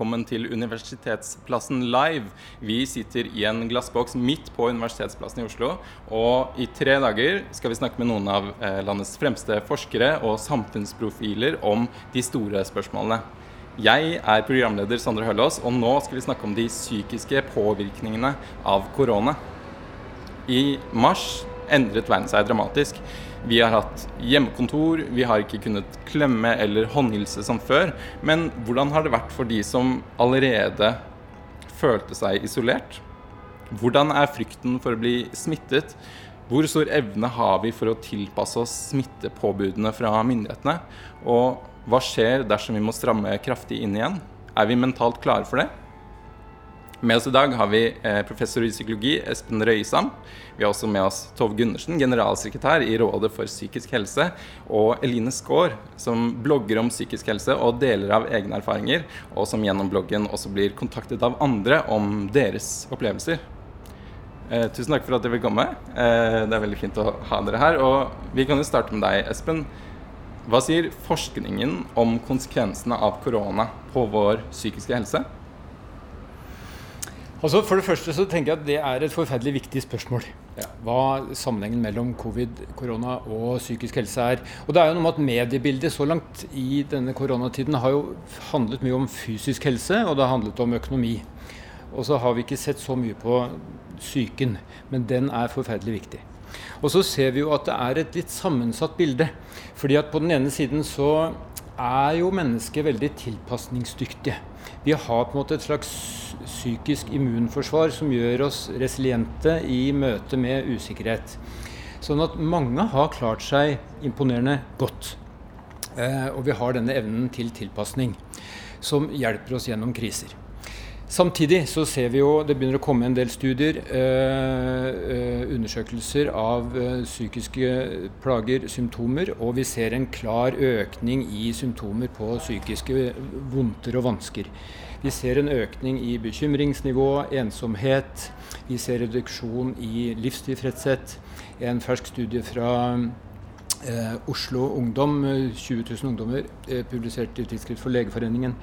velkommen til Universitetsplassen live. Vi sitter i en glassboks midt på Universitetsplassen i Oslo. Og i tre dager skal vi snakke med noen av eh, landets fremste forskere og samfunnsprofiler om de store spørsmålene. Jeg er programleder Sondre Høllås, og nå skal vi snakke om de psykiske påvirkningene av korona. I mars endret verden seg dramatisk. Vi har hatt hjemmekontor, vi har ikke kunnet klemme eller håndhilse som før. Men hvordan har det vært for de som allerede følte seg isolert? Hvordan er frykten for å bli smittet? Hvor stor evne har vi for å tilpasse oss smittepåbudene fra myndighetene? Og hva skjer dersom vi må stramme kraftig inn igjen? Er vi mentalt klare for det? Med oss i dag har vi eh, professor i psykologi Espen Røisam. Vi har også med oss Tove Gundersen, generalsekretær i Rådet for psykisk helse. Og Eline Skaar, som blogger om psykisk helse og deler av egne erfaringer. Og som gjennom bloggen også blir kontaktet av andre om deres opplevelser. Eh, tusen takk for at dere vil komme. Eh, det er veldig fint å ha dere her. Og vi kan jo starte med deg, Espen. Hva sier forskningen om konsekvensene av korona på vår psykiske helse? Altså For det første så tenker jeg at det er et forferdelig viktig spørsmål. Ja. Hva sammenhengen mellom covid, korona og psykisk helse er. Og det er jo noe med at Mediebildet så langt i denne koronatiden har jo handlet mye om fysisk helse, og det har handlet om økonomi. Og så har vi ikke sett så mye på psyken, men den er forferdelig viktig. Og så ser vi jo at det er et litt sammensatt bilde. fordi at på den ene siden så er jo mennesket veldig tilpasningsdyktige. Vi har på en måte et slags psykisk immunforsvar som gjør oss resiliente i møte med usikkerhet. Sånn at mange har klart seg imponerende godt. Eh, og vi har denne evnen til tilpasning som hjelper oss gjennom kriser. Samtidig så ser vi jo det begynner å komme en del studier, eh, eh, undersøkelser av eh, psykiske plager, symptomer, og vi ser en klar økning i symptomer på psykiske vondter og vansker. Vi ser en økning i bekymringsnivå, ensomhet. Vi ser reduksjon i livstilfredshet. En fersk studie fra eh, Oslo Ungdom, 20 000 ungdommer, eh, publisert i Tidsskrift for Legeforeningen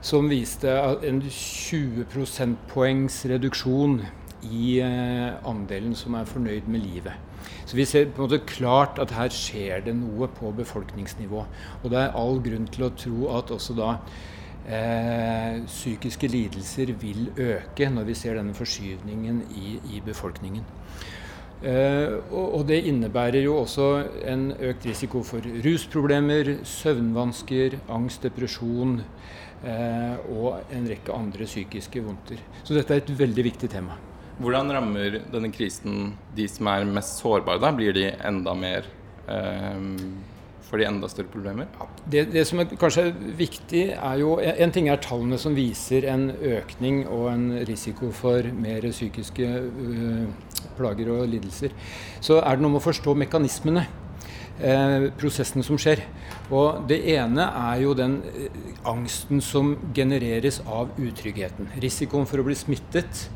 som viste en 20 prosentpoengs reduksjon i eh, andelen som er fornøyd med livet. Så vi ser på en måte klart at her skjer det noe på befolkningsnivå. Og det er all grunn til å tro at også da eh, psykiske lidelser vil øke når vi ser denne forskyvningen i, i befolkningen. Eh, og, og, det innebærer jo også en økt risiko for rusproblemer, søvnvansker, angst, depresjon, og en rekke andre psykiske vondter. Så dette er et veldig viktig tema. Hvordan rammer denne krisen de som er mest sårbare? da? Blir de enda mer eh, Får de enda større problemer? Det, det, som er kanskje viktig, er jo En ting er tallene som viser en økning og en risiko for mer psykiske uh, plager og lidelser. Så er det noe med å forstå mekanismene. Eh, prosessene som skjer. Og Det ene er jo den eh, angsten som genereres av utryggheten. Risikoen for å bli smittet.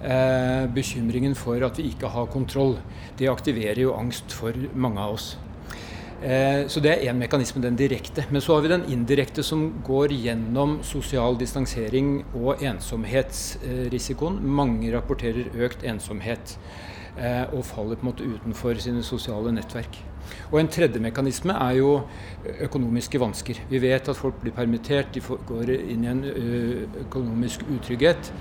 Eh, bekymringen for at vi ikke har kontroll. Det aktiverer jo angst for mange av oss. Eh, så det er én mekanisme, den direkte. Men så har vi den indirekte som går gjennom sosial distansering og ensomhetsrisikoen. Mange rapporterer økt ensomhet og faller på en måte utenfor sine sosiale nettverk. Og En tredje mekanisme er jo økonomiske vansker. Vi vet at folk blir permittert, de går inn i en økonomisk utrygghet.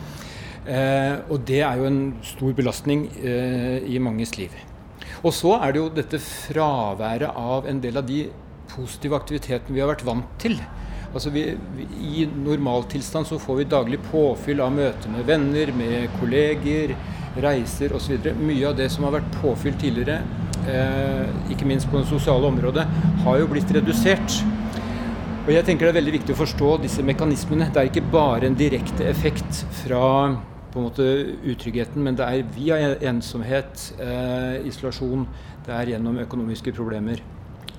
Eh, og det er jo en stor belastning eh, i manges liv. Og så er det jo dette fraværet av en del av de positive aktivitetene vi har vært vant til. Altså vi, I normaltilstand så får vi daglig påfyll av møter med venner, med kolleger, reiser osv. Mye av det som har vært påfylt tidligere, eh, ikke minst på det sosiale området, har jo blitt redusert. Og jeg tenker Det er veldig viktig å forstå disse mekanismene. Det er ikke bare en direkte effekt fra på en måte utryggheten, men det er via ensomhet, eh, isolasjon, det er gjennom økonomiske problemer,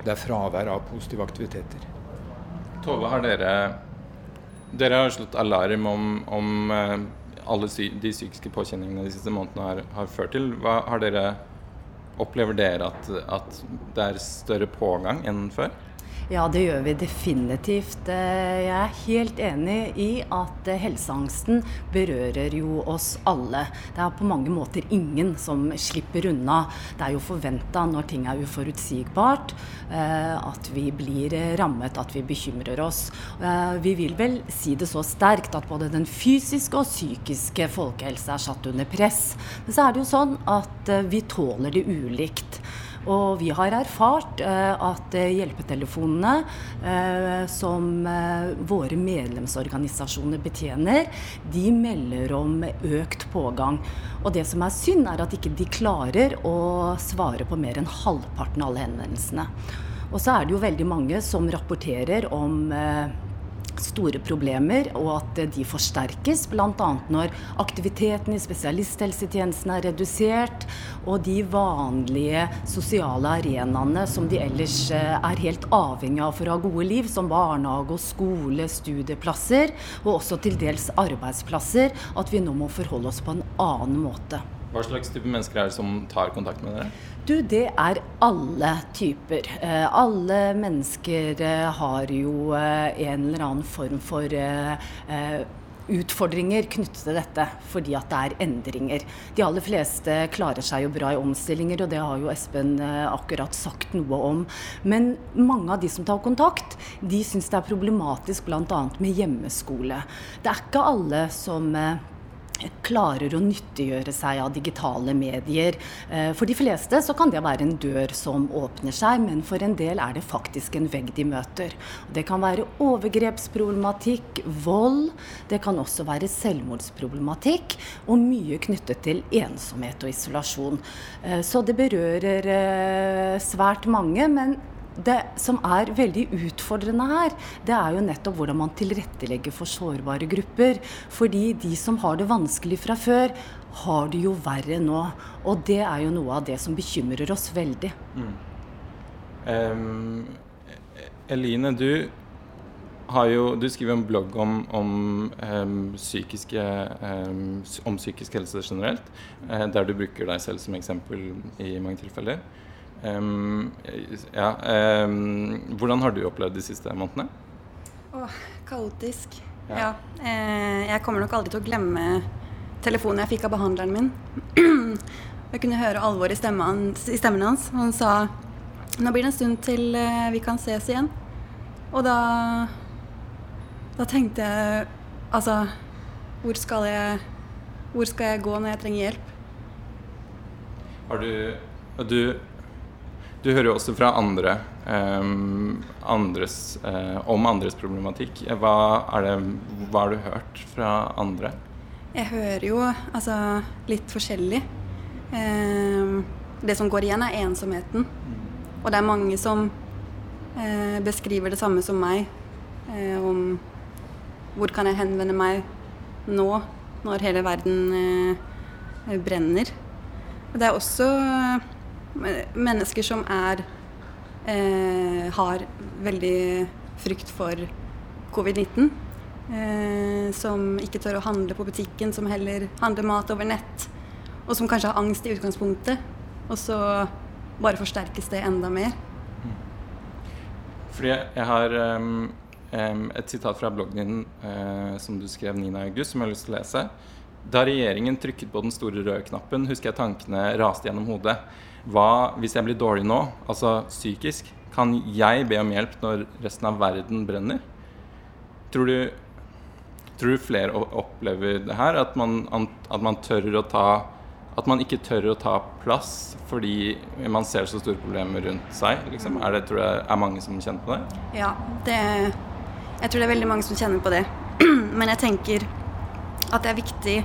det er fravær av positive aktiviteter. Tove, har dere dere har slått alarm om, om eh, alle de psykiske påkjenningene de siste månedene har, har ført til. Hva har dere Opplever dere at, at, det er større pågang enn før? Ja, det gjør vi definitivt. Eh, jeg er helt enig i at eh, helseangsten berører jo oss alle. Det er på mange måter ingen som slipper unna. Det er jo forventa når ting er uforutsigbart, eh, at vi blir rammet, at vi bekymrer oss. Vi vil vel si det så sterkt at både den fysiske og psykiske folkehelse er satt under press. Men så er det jo sånn at vi tåler det ulikt. Og vi har erfart eh, at eh, hjelpetelefonene eh, som våre medlemsorganisasjoner betjener, de melder om økt pågang. Og det som er synd, er at ikke de klarer å svare på mer enn halvparten av alle henvendelsene. Og så er det jo veldig mange som rapporterer om store problemer, og at de forsterkes bl.a. når aktiviteten i spesialisthelsetjenesten er redusert, og de vanlige sosiale arenaene som de ellers eh, er helt avhengig av for å ha gode liv, som barnehage og skole, studieplasser, og også til dels arbeidsplasser, at vi nå må forholde oss på en annen måte. Hva slags type mennesker er det som tar kontakt med dere? Du, det er alle typer. Eh, alle mennesker eh, har jo eh, en eller annen form for utfordringer knyttet til dette, fordi at det er endringer. De aller fleste klarer seg jo bra i omstillinger, og det har jo Espen akkurat sagt noe om. Men mange av de som tar kontakt, de syns det er problematisk bl.a. med hjemmeskole. Det er ikke alle som klarer å nyttiggjøre seg av digitale medier. Eh, for de fleste så kan det være en dør som åpner seg, men for en del er det faktisk en vegg de møter. Det kan være overgrepsproblematikk, vold, det kan også være selvmordsproblematikk, og mye knyttet til ensomhet og isolasjon. Eh, så det berører eh, svært mange. men det som er veldig utfordrende her, det er jo nettopp hvordan man tilrettelegger for sårbare grupper. Fordi de som har det vanskelig fra før, har det jo verre nå. Og det er jo noe av det som bekymrer oss veldig. Mm. Um, Eline, du jo, du skriver en blogg om, om, um, psykiske, um, om psykisk helse generelt, uh, der du bruker deg selv som eksempel i mange tilfeller. Um, ja, um, hvordan har du opplevd de siste månedene? Åh, kaotisk. Ja. ja. Eh, jeg kommer nok aldri til å glemme telefonen jeg fikk av behandleren min. jeg kunne høre alvoret i, i stemmen hans. Han sa nå blir det en stund til eh, vi kan ses igjen. Og da Da tenkte jeg Altså, hvor skal jeg Hvor skal jeg gå når jeg trenger hjelp? Har du Du du hører jo også fra andre um, andres, uh, om andres problematikk. Hva, det, hva, har du hørt fra andre? Jeg hører jo altså, litt forskjellig. Um, det som går igjen, er ensomheten. Mm. Og det er mange som uh, beskriver det samme som meg. Uh, om hvor kan jeg henvende meg nå, når hele verden brenner. Det er også mennesker som er eh, har veldig frykt for covid-19. Eh, som ikke tør å handle på butikken, som heller handler mat over nett. Og som kanskje har angst i utgangspunktet. Og så bare forsterkes det enda mer. Fordi jeg har um, et sitat fra bloggen din uh, som du skrev 9.8, som jeg har lyst til å lese. Da regjeringen trykket på den store røde knappen, husker jeg tankene raste gjennom hodet. Hva hvis jeg blir dårlig nå, altså psykisk? Kan jeg be om hjelp når resten av verden brenner? Tror du, tror du flere opplever det her? At man, at man tør å ta At man ikke tør å ta plass fordi man ser så store problemer rundt seg? Liksom? Er det tror jeg, er mange som kjenner på det? Ja, det, jeg tror det er veldig mange som kjenner på det. Men jeg tenker at det er viktig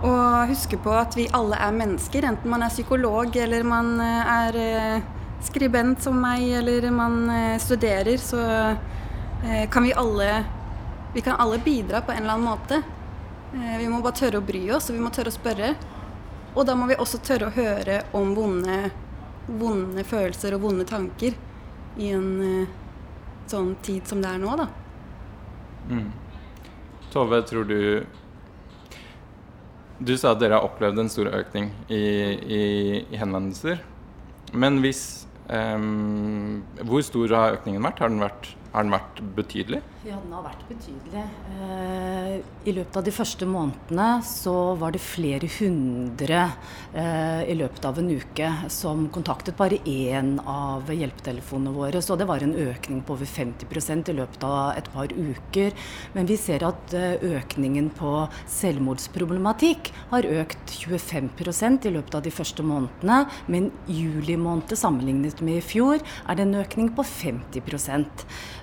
og huske på at vi alle er mennesker, enten man er psykolog eller man eh, er eh, skribent som meg, eller man eh, studerer, så kan vi alle Vi kan alle bidra på en eller annen måte. Vi må bare tørre å bry oss, og vi må tørre å spørre. Og da må vi også tørre å høre om vonde, vonde følelser og vonde tanker i en sånn tid som det er nå, da. Mm. Tove, tror du du sa at dere har opplevd en stor økning i, i, i henvendelser. Men hvis Um, hvor stor har økningen vært? Har den vært, har den vært betydelig? Ja, den har vært betydelig. Eh, I løpet av de første månedene så var det flere hundre eh, i løpet av en uke som kontaktet bare én av hjelpetelefonene våre. Så det var en økning på over 50% i løpet av et par uker. Men vi ser at eh, økningen på selvmordsproblematikk har økt 25% i løpet av de første månedene. Men juli måned sammenlignet med i fjor er det en økning på 50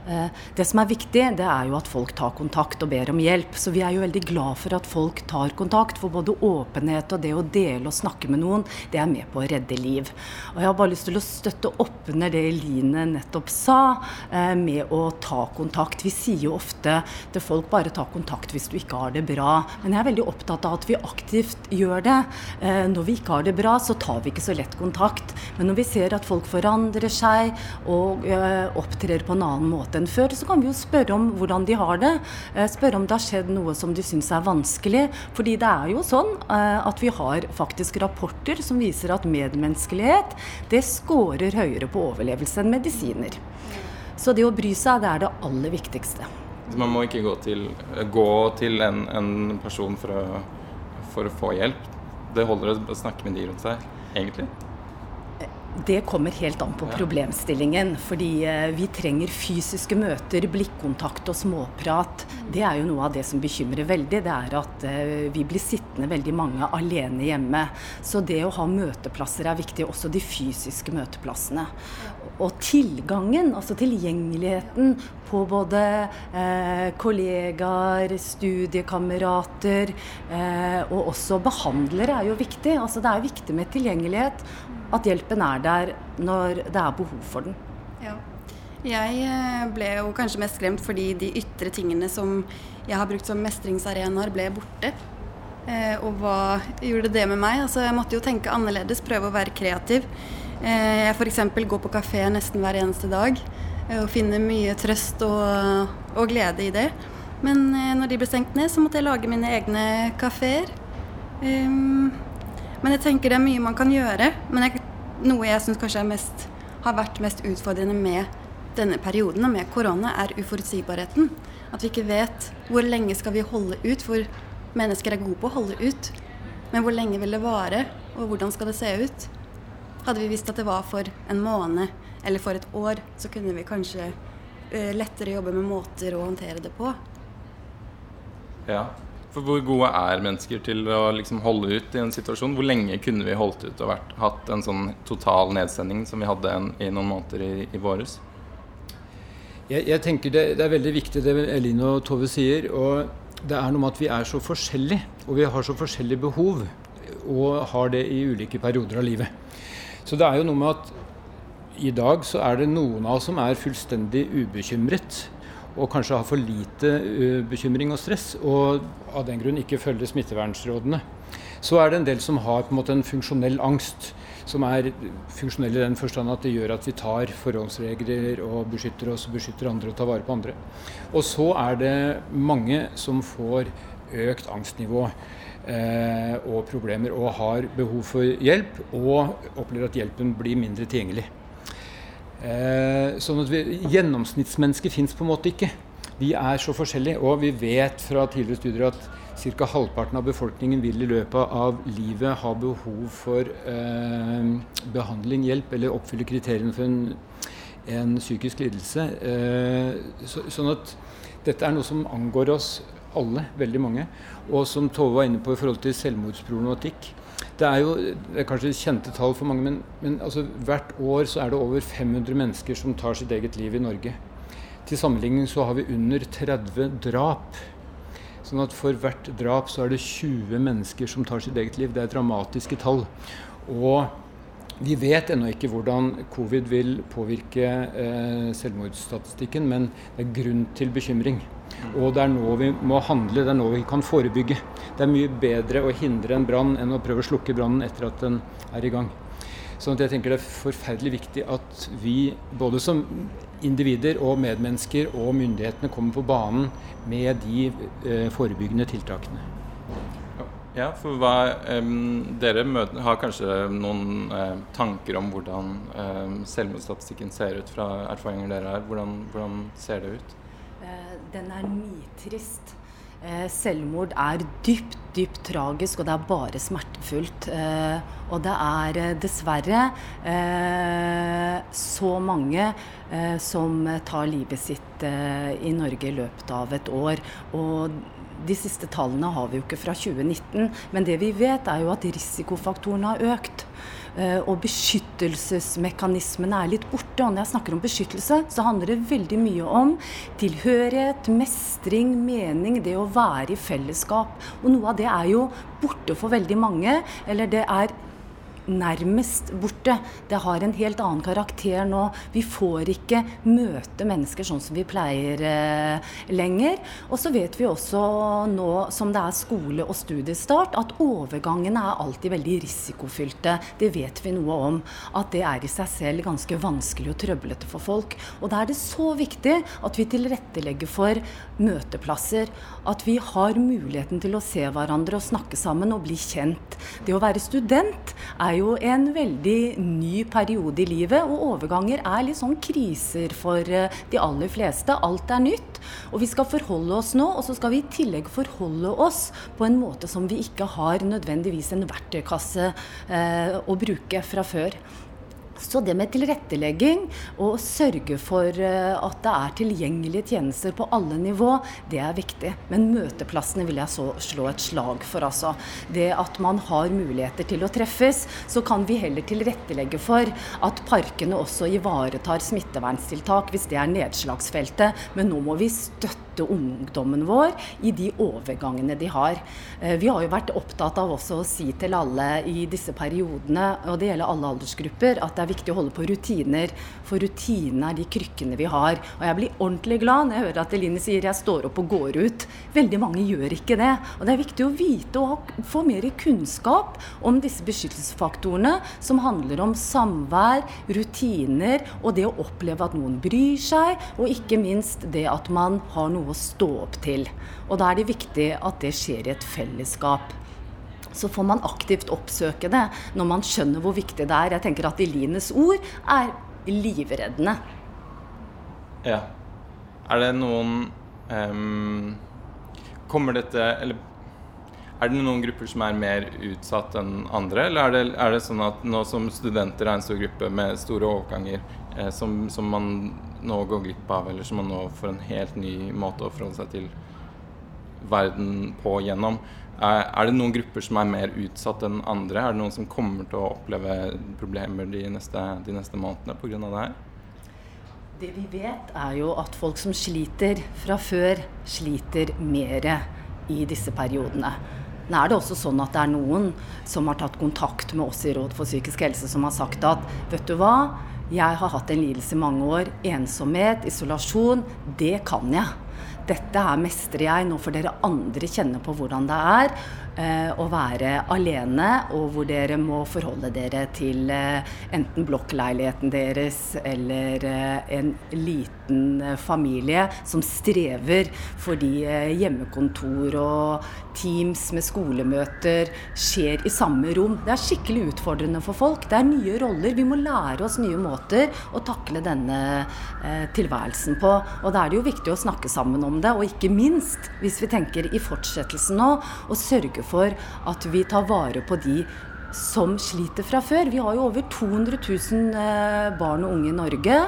Det som er viktig, det er jo at folk tar kontakt og ber om hjelp. Så vi er jo veldig glad for at folk tar kontakt. For både åpenhet og det å dele og snakke med noen, det er med på å redde liv. Og jeg har bare lyst til å støtte opp under det Eline nettopp sa, eh, med å ta kontakt. Vi sier jo ofte til folk bare ta kontakt hvis du ikke har det bra. Men jeg er veldig opptatt av at vi aktivt gjør det. Eh, når vi ikke har det bra, så tar vi ikke så lett kontakt. Men når vi ser at folk forandrer seg og eh, opptrer på en annen måte enn før, så kan vi jo spørre om hvordan de har det. Eh, spørre om det har skjedd noe som de syns er vanskelig. Fordi det er jo sånn eh, at vi har faktisk rapporter som viser at medmenneskelighet det scorer høyere på overlevelse enn medisiner. Så det å bry seg, det er det aller viktigste. Man må ikke gå til, gå til en, en, person for å, for å få hjelp? Det holder å snakke med de rundt seg, egentlig? Det kommer helt an på problemstillingen. Fordi eh, vi trenger fysiske møter, blikkontakt og småprat. Det er jo noe av det som bekymrer veldig. Det er at eh, vi blir sittende veldig mange alene hjemme. Så det å ha møteplasser er viktig. Også de fysiske møteplassene. Og tilgangen, altså tilgjengeligheten på både eh, kollegaer, studiekamerater eh, og også behandlere er jo viktig. Altså det er viktig med tilgjengelighet at hjelpen er der når det er behov for den. Ja. Jeg eh, ble jo kanskje mest skremt fordi de ytre tingene som jeg har brukt som mestringsarenaer, ble borte. Eh, og hva gjorde det med meg? Altså, jeg måtte jo tenke annerledes, prøve å være kreativ. Eh, jeg f.eks. går på kafé nesten hver eneste dag eh, og finner mye trøst og, og glede i det. Men eh, når de ble stengt ned, så måtte jeg lage mine egne kafeer. Um, men jeg tenker det er mye man kan gjøre. Men jeg, noe jeg syns kanskje mest, har vært mest utfordrende med denne perioden og med korona, er uforutsigbarheten. At vi ikke vet hvor lenge skal vi holde ut. For mennesker er gode på å holde ut. Men hvor lenge vil det vare, og hvordan skal det se ut? Hadde vi visst at det var for en måned eller for et år, så kunne vi kanskje uh, lettere jobbe med måter å håndtere det på. Ja, for hvor gode er mennesker til å liksom holde ut i en situasjon? Hvor lenge kunne vi holdt ut og vært, hatt en sånn total nedsending som vi hadde en, i noen måneder i, i våres? Jeg, jeg, tenker det, det, er veldig viktig det Eline og Tove sier. og Det er noe med at vi er så forskjellige, og vi har så forskjellige behov. Og har det i ulike perioder av livet. Så det er jo noe med at i dag så er det noen av oss som er fullstendig ubekymret og kanskje har for lite uh, bekymring og stress, og av den grunn ikke følger smittevernrådene. Så er det en del som har på en måte en funksjonell angst, som er funksjonell i den forstand at det gjør at vi tar forholdsregler og beskytter oss og beskytter andre og tar vare på andre. Og så er det mange som får økt angstnivå eh, og problemer og har behov for hjelp, og opplever at hjelpen blir mindre tilgjengelig. Eh, sånn at Gjennomsnittsmennesket fins på en måte ikke. Vi er så forskjellige. Og vi vet fra tidligere studier at ca. halvparten av befolkningen vil i løpet av livet ha behov for eh, behandling, hjelp, eller oppfylle kriteriene for en, en psykisk lidelse. Eh, så, sånn at dette er noe som angår oss alle, veldig mange. Og som Tove var inne på i forhold til selvmordsproblematikk, det er jo det er kanskje kjente tall for mange, men, men altså, hvert år så er det over 500 mennesker som tar sitt eget liv i Norge. Til sammenligning så har vi under 30 drap. Sånn at for hvert drap så er det 20 mennesker som tar sitt eget liv. Det er dramatiske tall. Og vi vet ennå ikke hvordan covid vil påvirke eh, selvmordsstatistikken, men det er grunn til bekymring. Og det er nå vi må handle, det er nå vi kan forebygge. Det er mye bedre å hindre en brann enn å prøve å slukke brannen etter at den er i gang. Så jeg tenker det er forferdelig viktig at vi både som individer og medmennesker og myndighetene kommer på banen med de eh, forebyggende tiltakene. Ja, for hva, um, Dere møter, har kanskje noen uh, tanker om hvordan uh, selvmordsstatistikken ser ut fra erfaringer dere har. Hvordan, hvordan ser det ut? Den er nitrist. selvmord er dypt, dypt tragisk, og det er bare smertefullt. og det er dessverre så mange som tar livet sitt i Norge i løpet av et år. og de siste tallene har vi jo ikke fra 2019, men det vi vet er jo at risikofaktorene har økt. Eh, og beskyttelsesmekanismene er litt borte. Og når jeg snakker om beskyttelse, så handler det veldig mye om tilhørighet, mestring, mening, det å være i fellesskap. Og noe av det er jo borte for veldig mange. Eller det er nærmest borte. Det har en helt annen karakter nå. Vi får ikke møte mennesker sånn som vi pleier eh, lenger. Og så vet vi også nå som det er skole- og studiestart, at overgangene er alltid veldig risikofylte. Det vet vi noe om. At det er i seg selv ganske vanskelig og trøblete for folk. Og da er det så viktig at vi tilrettelegger for møteplasser. At vi har muligheten til å se hverandre og snakke sammen og bli kjent. Det å være student er jo en veldig ny periode i livet, og overganger er litt sånn kriser for eh, de aller fleste. Alt er nytt. Og vi skal forholde oss nå, og så skal vi i tillegg forholde oss på en måte som vi ikke har nødvendigvis en verktøykasse eh, å bruke fra før. Så det med tilrettelegging og sørge for eh, at det er tilgjengelige tjenester på alle nivå, det er viktig. Men møteplassene vil jeg så slå et slag for, altså. Det at man har muligheter til å treffes. Så kan vi heller tilrettelegge for at parkene også ivaretar smitteverntiltak hvis det er nedslagsfeltet. Men nå må vi støtte ungdommen vår i de overgangene de har. Eh, vi har jo vært opptatt av også å si til alle i disse periodene, og det gjelder alle aldersgrupper, at det er er viktig å holde på rutiner. For rutinene er de krykkene vi har. Og jeg blir ordentlig glad når jeg hører at Eline sier jeg står opp og går ut. Veldig mange gjør ikke det. Og det er viktig å vite og få mer kunnskap om disse beskyttelsesfaktorene som handler om samvær, rutiner og det å oppleve at noen bryr seg, og ikke minst det at man har noe å stå opp til. Og da er det viktig at det skjer i et fellesskap så får man aktivt oppsøke det når man skjønner hvor viktig det er. Jeg tenker at Elines ord er livreddende. Ja. Er det noen um, Kommer dette Eller er det noen grupper som er mer utsatt enn andre, eller er det, er det sånn at nå som studenter er en stor gruppe med store overganger, eh, som, som, man nå går glipp av, eller som man nå får en helt ny måte å forholde seg til verden på gjennom, er det noen grupper som er mer utsatt enn andre? Er det noen som kommer til å oppleve problemer de neste, de neste månedene pga. det her? Det vi vet, er jo at folk som sliter fra før, sliter mer i disse periodene. Nå er det også sånn at det er noen som har tatt kontakt med oss i Råd for psykisk helse, som har sagt at vet du hva, jeg har hatt en lidelse i mange år. Ensomhet, isolasjon, det kan jeg. Dette her mestrer jeg. Nå får dere andre kjenne på hvordan det er å være alene, og hvor dere må forholde dere til eh, enten blokkleiligheten deres eller eh, en liten eh, familie som strever fordi eh, hjemmekontor og Teams med skolemøter skjer i samme rom. Det er skikkelig utfordrende for folk. Det er nye roller. Vi må lære oss nye måter å takle denne eh, tilværelsen på. Og da er det jo viktig å snakke sammen om det, og ikke minst, hvis vi tenker i fortsettelsen nå, å sørge for at vi tar vare på de som sliter fra før. Vi har jo over 200 000 eh, barn og unge i Norge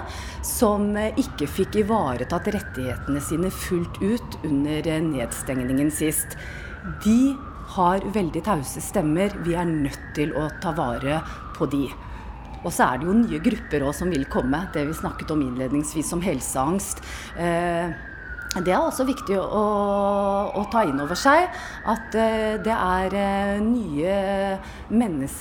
som eh, ikke fikk ivaretatt rettighetene sine fullt ut under eh, nedstengningen sist. De har veldig tause stemmer. Vi er nødt til å ta vare på de. Og så er det jo nye grupper òg som vil komme. Det vi snakket om innledningsvis om helseangst. Eh, det er også viktig å, å, ta inn over seg at eh, det er eh, nye,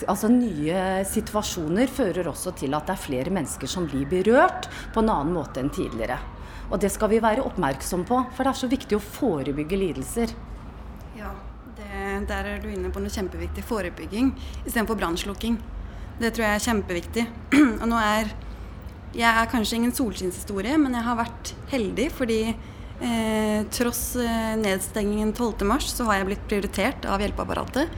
altså nye situasjoner fører også til at det er flere mennesker som blir berørt på en annen måte enn tidligere. Og det skal vi være oppmerksom på, for det er så viktig å forebygge lidelser. Ja, det, der er du inne på noe kjempeviktig. Forebygging istedenfor brannslukking. Det tror jeg er kjempeviktig. Og nå er Jeg er kanskje ingen solskinnshistorie, men jeg har vært heldig fordi Eh, tross eh, nedstengingen 12.3 så har jeg blitt prioritert av hjelpeapparatet.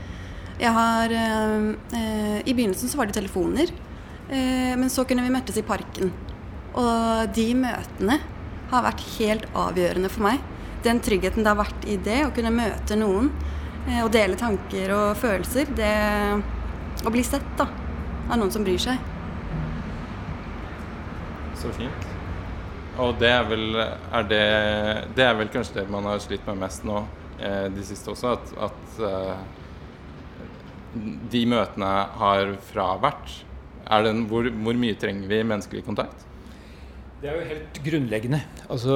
Jeg har eh, eh, I begynnelsen så var det telefoner, eh, men så kunne vi møtes i parken. Og de møtene har vært helt avgjørende for meg. Den tryggheten det har vært i det, å kunne møte noen og dele tanker og følelser, det Å bli sett da, av noen som bryr seg. Så fint. Og det er vel er det, det, er vel kanskje det man har slitt med mest nå eh, de siste også, at, at eh, de møtene har fravært. En, hvor, hvor, mye trenger vi menneskelig kontakt? Det er jo helt grunnleggende. Altså,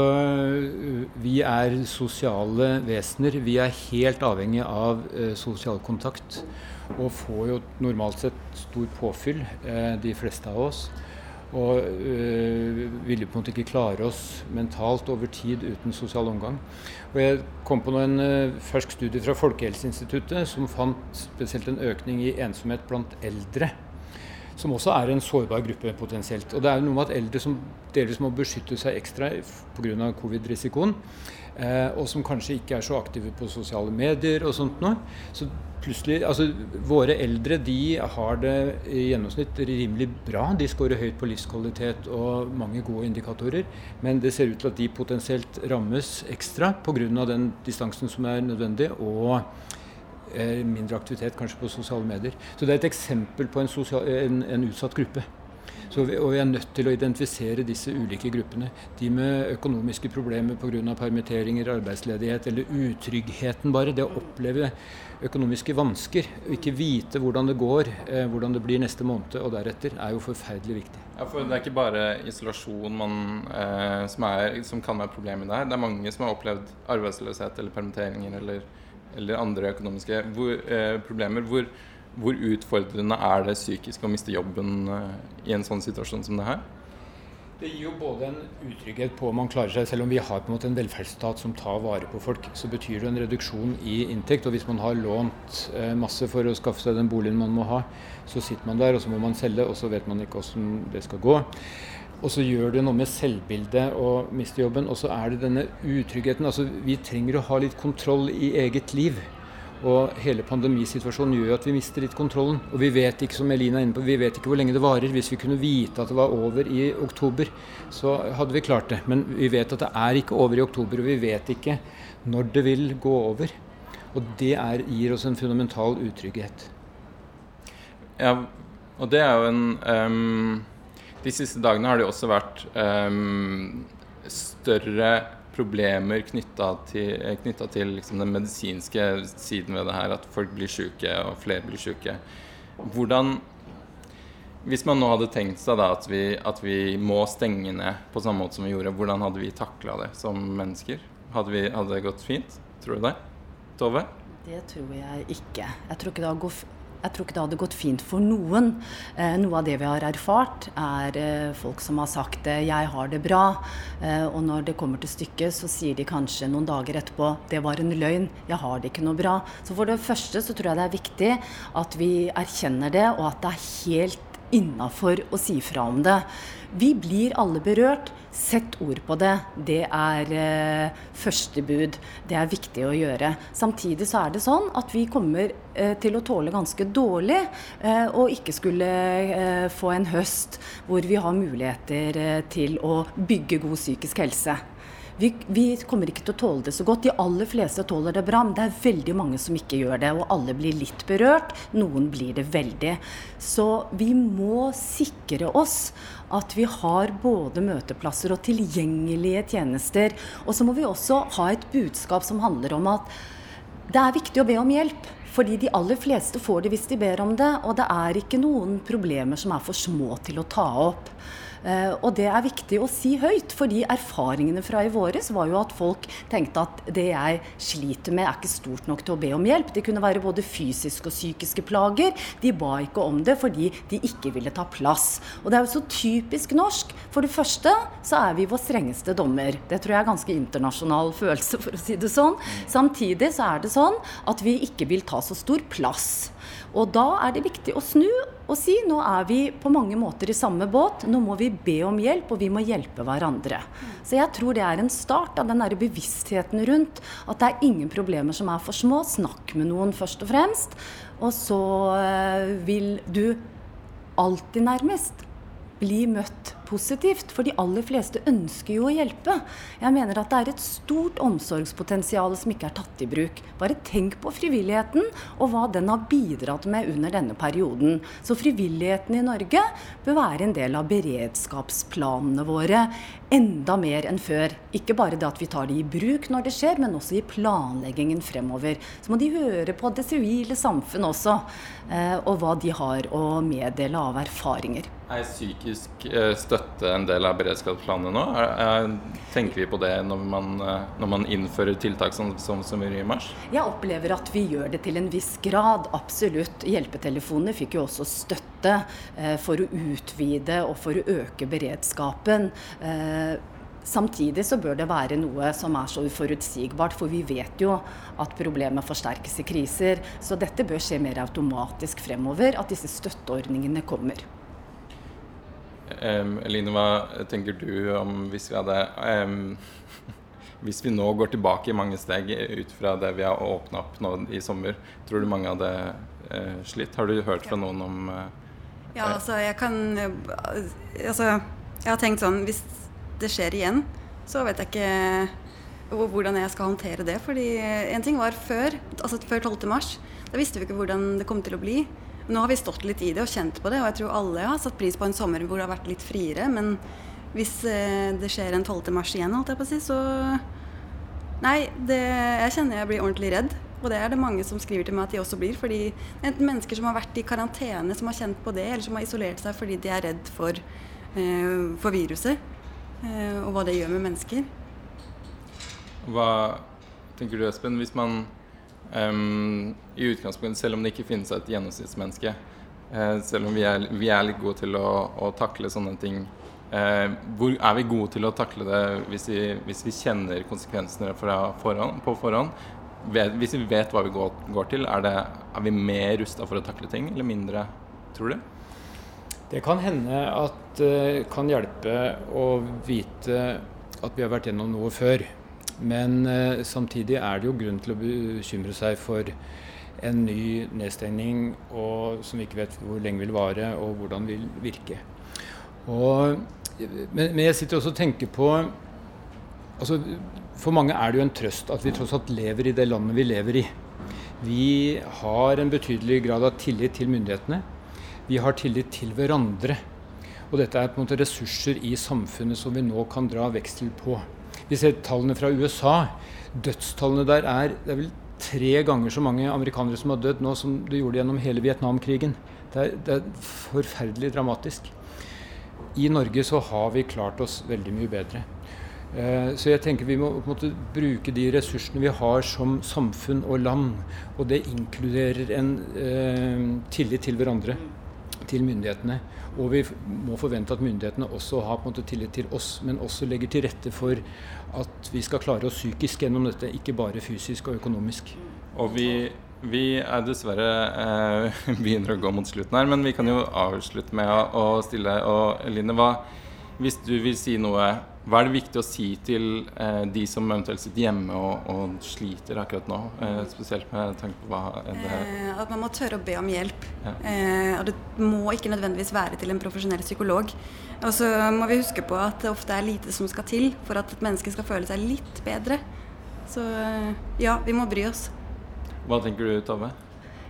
vi er sosiale vesener. Vi er helt avhengig av eh, sosial kontakt. Og får jo normalt sett stor påfyll, uh, de fleste av oss. Og øh, ville på en måte ikke klare oss mentalt over tid uten sosial omgang. Og jeg kom på en øh, fersk studie fra Folkehelseinstituttet som fant spesielt en økning i ensomhet blant eldre. Som også er en sårbar gruppe potensielt. Og det er noe med at eldre som delvis må beskytte seg ekstra pga. covid-risikoen, eh, og som kanskje ikke er så aktive på sosiale medier og sånt noe. Så plutselig Altså, våre eldre de har det i gjennomsnitt rimelig bra. De scorer høyt på livskvalitet og mange gode indikatorer. Men det ser ut til at de potensielt rammes ekstra pga. den distansen som er nødvendig. og mindre aktivitet kanskje på sosiale medier. Så det er et eksempel på en, sosial, en, en utsatt gruppe. Vi, og vi er nødt til å identifisere disse ulike gruppene. De med økonomiske problemer pga. permitteringer, arbeidsledighet eller utryggheten bare. Det å oppleve økonomiske vansker, og ikke vite hvordan det går, eh, hvordan det blir neste måned og deretter, er jo forferdelig viktig. Ja, for Det er ikke bare isolasjon man, eh, som, er, som, kan være problemet der. Det er mange som har opplevd arbeidsløshet eller permitteringer eller, eller andre økonomiske hvor, eh, problemer. Hvor, hvor utfordrende er det psykisk å miste jobben eh, i en sånn situasjon som det her? Det gir jo både en utrygghet på om man klarer seg, selv om vi har på en måte en velferdsstat som tar vare på folk, så betyr det en reduksjon i inntekt. Og hvis man har lånt eh, masse for å skaffe seg den boligen man må ha, så sitter man der og så må man selge, og så vet man ikke hvordan det skal gå. Og så gjør det noe med selvbildet å miste jobben. Og så er det denne utryggheten. Altså, vi trenger å ha litt kontroll i eget liv. Og hele pandemisituasjonen gjør at vi mister litt kontrollen. Og vi vet ikke som Elina er inne på, vi vet ikke hvor lenge det varer. Hvis vi kunne vite at det var over i oktober, så hadde vi klart det. Men vi vet at det er ikke over i oktober, og vi vet ikke når det vil gå over. Og det er, gir oss en fundamental utrygghet. Ja, og det er jo en um, De siste dagene har det også vært um, større problemer knytta til, til liksom den medisinske siden ved det her, at folk blir syke og flere blir syke. Hvordan Hvis man nå hadde tenkt seg da at vi, at vi må stenge ned på samme måte som vi gjorde, hvordan hadde vi takla det som mennesker? Hadde, vi, hadde det gått fint? Tror du det? Tove? Det tror jeg ikke. Jeg tror ikke det har gått jeg tror ikke det hadde gått fint for noen. Eh, noe av det vi har erfart, er eh, folk som har sagt eh, 'jeg har det bra', eh, og når det kommer til stykket, så sier de kanskje noen dager etterpå 'det var en løgn, jeg har det ikke noe bra'. Så for det første så tror jeg det er viktig at vi erkjenner det, og at det er helt innafor å si fra om det. Vi blir alle berørt. Sett ord på det. Det er eh, første bud. Det er viktig å gjøre. Samtidig så er det sånn at vi kommer eh, til å tåle ganske dårlig eh, og ikke skulle eh, få en høst hvor vi har muligheter eh, til å bygge god psykisk helse. Vi, vi, kommer ikke til å tåle det så godt. De aller fleste tåler det bra, men det er veldig mange som ikke gjør det. Og alle blir litt berørt. Noen blir det veldig. Så vi må sikre oss at vi har både møteplasser og tilgjengelige tjenester. Og så må vi også ha et budskap som handler om at det er viktig å be om hjelp. Fordi de aller fleste får det hvis de ber om det, og det er ikke noen problemer som er for små til å ta opp. Eh, og det er viktig å si høyt, fordi erfaringene fra i våres var jo at folk tenkte at det jeg sliter med er ikke stort nok til å be om hjelp. Det kunne være både fysiske og psykiske plager. De ba ikke om det fordi de ikke ville ta plass. Og det er jo så typisk norsk. For det første så er vi vår strengeste dommer. Det tror jeg er ganske internasjonal følelse, for å si det sånn. Samtidig så er det sånn at vi ikke vil ta så stor plass. Og da er det viktig å snu og si nå er vi på mange måter i samme båt, nå må vi be om hjelp, og vi må hjelpe hverandre. Så jeg tror det er en start av den der bevisstheten rundt at det er ingen problemer som er for små. Snakk med noen først og fremst. Og så eh, vil du alltid nærmest bli møtt positivt. For de aller fleste ønsker jo å hjelpe. Jeg mener at det er et stort omsorgspotensial som ikke er tatt i bruk. Bare tenk på frivilligheten og hva den har bidratt med under denne perioden. Så frivilligheten i Norge bør være en del av beredskapsplanene våre enda mer enn før. Ikke bare det at vi tar det i bruk når det skjer, men også i planleggingen fremover. Så må de høre på det sivile samfunn også, eh, og hva de har å meddele av erfaringer. Er psykisk eh, støtte en del av beredskapsplanene nå? Er, er, tenker vi på det når man, eh, når man innfører tiltak som, som, som i mars? Jeg opplever at vi gjør det til en viss grad, absolutt. Hjelpetelefonene fikk jo også støtte eh, for å utvide og for å øke beredskapen. Eh, Samtidig så bør det være noe som er så uforutsigbart, for vi vet jo at problemet forsterkes i kriser. Så dette bør skje mer automatisk fremover, at disse støtteordningene kommer. Um, Eline, hva tenker du om hvis vi hadde um, Hvis vi nå går tilbake i mange steg ut fra det vi har åpna opp nå i sommer, tror du mange hadde uh, slitt? Har du hørt fra noen om uh, Ja, altså jeg kan Altså, jeg har tenkt sånn Hvis det skjer igjen, så vet jeg ikke hvordan jeg skal håndtere det. Fordi en ting var før, altså før 12. mars. Da visste vi ikke hvordan det kom til å bli. Nå har vi stått litt i det og kjent på det, og jeg tror alle har satt pris på en sommer hvor det har vært litt friere. Men hvis eh, det skjer en 12. mars igjen, holdt jeg på å si, så Nei, det, jeg kjenner jeg blir ordentlig redd. Og det er det mange som skriver til meg at de også blir. Fordi enten mennesker som har vært i karantene, som har kjent på det, eller som har isolert seg fordi de er redd for, eh, for viruset. Eh, og hva det gjør med mennesker. Hva tenker du, Espen, hvis man Um, I utgangspunktet, selv om det ikke finnes et gjennomsnittsmenneske, uh, selv om vi er, vi er, litt gode til å, å takle sånne ting, uh, hvor er vi gode til å takle det hvis vi, hvis vi kjenner konsekvensene forhånd, på forhånd? Hvis vi vet hva vi går, går til, er, det, er, vi mer rusta for å takle ting, eller mindre, tror du? Det kan hende at det uh, kan hjelpe å vite at vi har vært gjennom noe før. Men eh, samtidig er det jo grunn til å bekymre seg for en ny nedstengning og, som vi ikke vet hvor lenge vil vare og hvordan vil virke. Og, men, men, jeg sitter også og tenker på altså, For mange er det jo en trøst at vi tross alt lever i det landet vi lever i. Vi har en betydelig grad av tillit til myndighetene. Vi har tillit til hverandre. Og dette er på en måte ressurser i samfunnet som vi nå kan dra veksel på. Vi ser tallene fra USA. Dødstallene der er Det er vel tre ganger så mange amerikanere som har dødd nå som det gjorde gjennom hele Vietnamkrigen. Det er, det er forferdelig dramatisk. I Norge så har vi klart oss veldig mye bedre. Eh, så jeg tenker vi må måte bruke de ressursene vi har som samfunn og land. Og det inkluderer en eh, tillit til hverandre, til myndighetene. Og vi må forvente at myndighetene også har på en måte tillit til oss, men også legger til rette for at vi skal klare oss psykisk gjennom dette, ikke bare fysisk og økonomisk. Og vi, vi er dessverre eh, begynner å gå mot slutten her, men vi kan jo avslutte med å, å stille og Eline, hva, hvis du vil si noe hva er det viktig å si til eh, de som eventuelt sitter hjemme og, og sliter akkurat nå? Eh, spesielt med tanke på hva er det er. Eh, at man må tørre å be om hjelp. Ja. Eh, og det må ikke nødvendigvis være til en profesjonell psykolog. Og så må vi huske på at det ofte er lite som skal til for at et menneske skal føle seg litt bedre. Så eh, ja, vi må bry oss. Hva tenker du, Tove?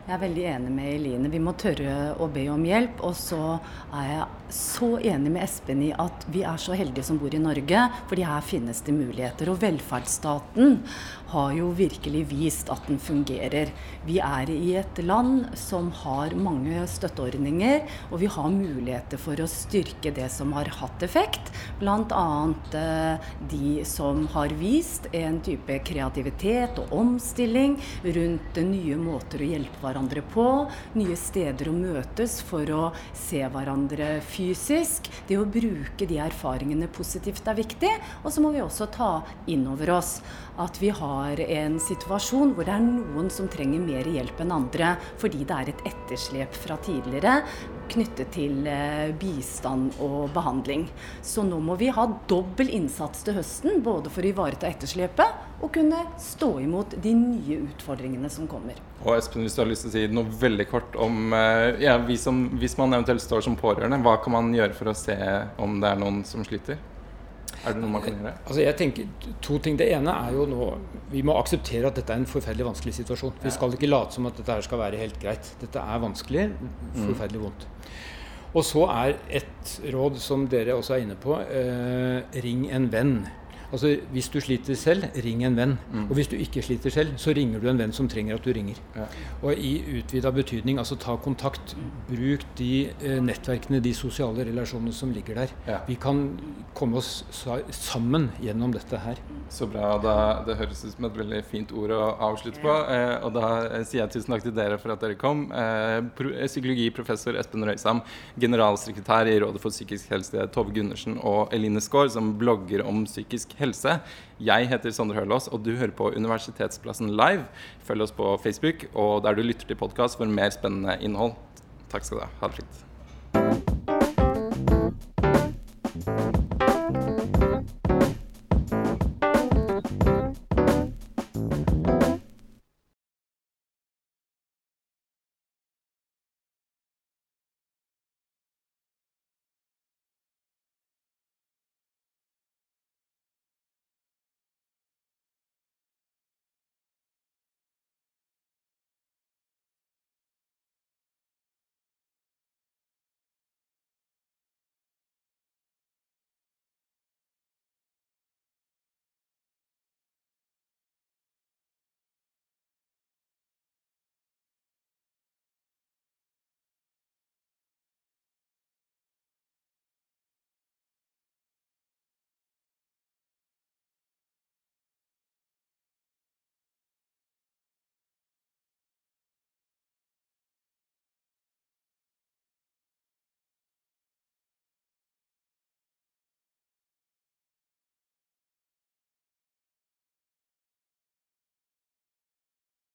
Jeg er veldig enig med Eline. Vi må tørre å be om hjelp. Og så er jeg så enig med Espen i at vi er så heldige som bor i Norge, fordi her finnes det muligheter. Og velferdsstaten har jo virkelig vist at den fungerer. Vi er i et land som har mange støtteordninger, og vi har muligheter for å styrke det som har hatt effekt. Bl.a. Eh, de som har vist en type kreativitet og omstilling rundt nye måter å hjelpe hverandre på, nye steder å møtes for å se hverandre fysisk. Det å bruke de erfaringene positivt er viktig. Og så må vi også ta inn over oss at vi har en situasjon hvor det er noen som trenger mer hjelp enn andre fordi det er et etterslep fra tidligere. Knyttet til eh, bistand og behandling. Så nå må vi ha dobbel innsats til høsten, både for å ivareta etterslepet og kunne stå imot de nye utfordringene som kommer. Og Espen, hvis du har lyst til å si noe veldig kort om eh, ja, som, Hvis man eventuelt står som pårørende, hva kan man gjøre for å se om det er noen som sliter? Er det noe man kan gjøre? Altså jeg tenker to ting. Det ene er jo nå Vi må akseptere at dette er en forferdelig vanskelig situasjon. Vi skal ikke late som at dette her skal være helt greit. Dette er vanskelig. Forferdelig vondt. Og så er et råd som dere også er inne på, eh, ring en venn. Altså Hvis du sliter selv, ring en venn. Mm. Og hvis du ikke sliter selv, så ringer du en venn som trenger at du ringer. Ja. Og i utvida betydning, altså ta kontakt. Bruk de eh, nettverkene, de sosiale relasjonene som ligger der. Ja. Vi kan komme oss sammen gjennom dette her. Så bra. Da, det høres ut som et veldig fint ord å avslutte på. Eh, og da eh, sier jeg tusen takk til dere for at dere kom. Eh, eh psykologiprofessor Espen Røysam, generalsekretær i Rådet for psykisk helse Tove Gundersen og Eline Skaar, som blogger om psykisk helse. Jeg heter Sondre Hølaas, og du hører på Universitetsplassen live. Følg oss på Facebook og der du lytter til podkast for mer spennende innhold. Takk skal du ha. Ha det fint.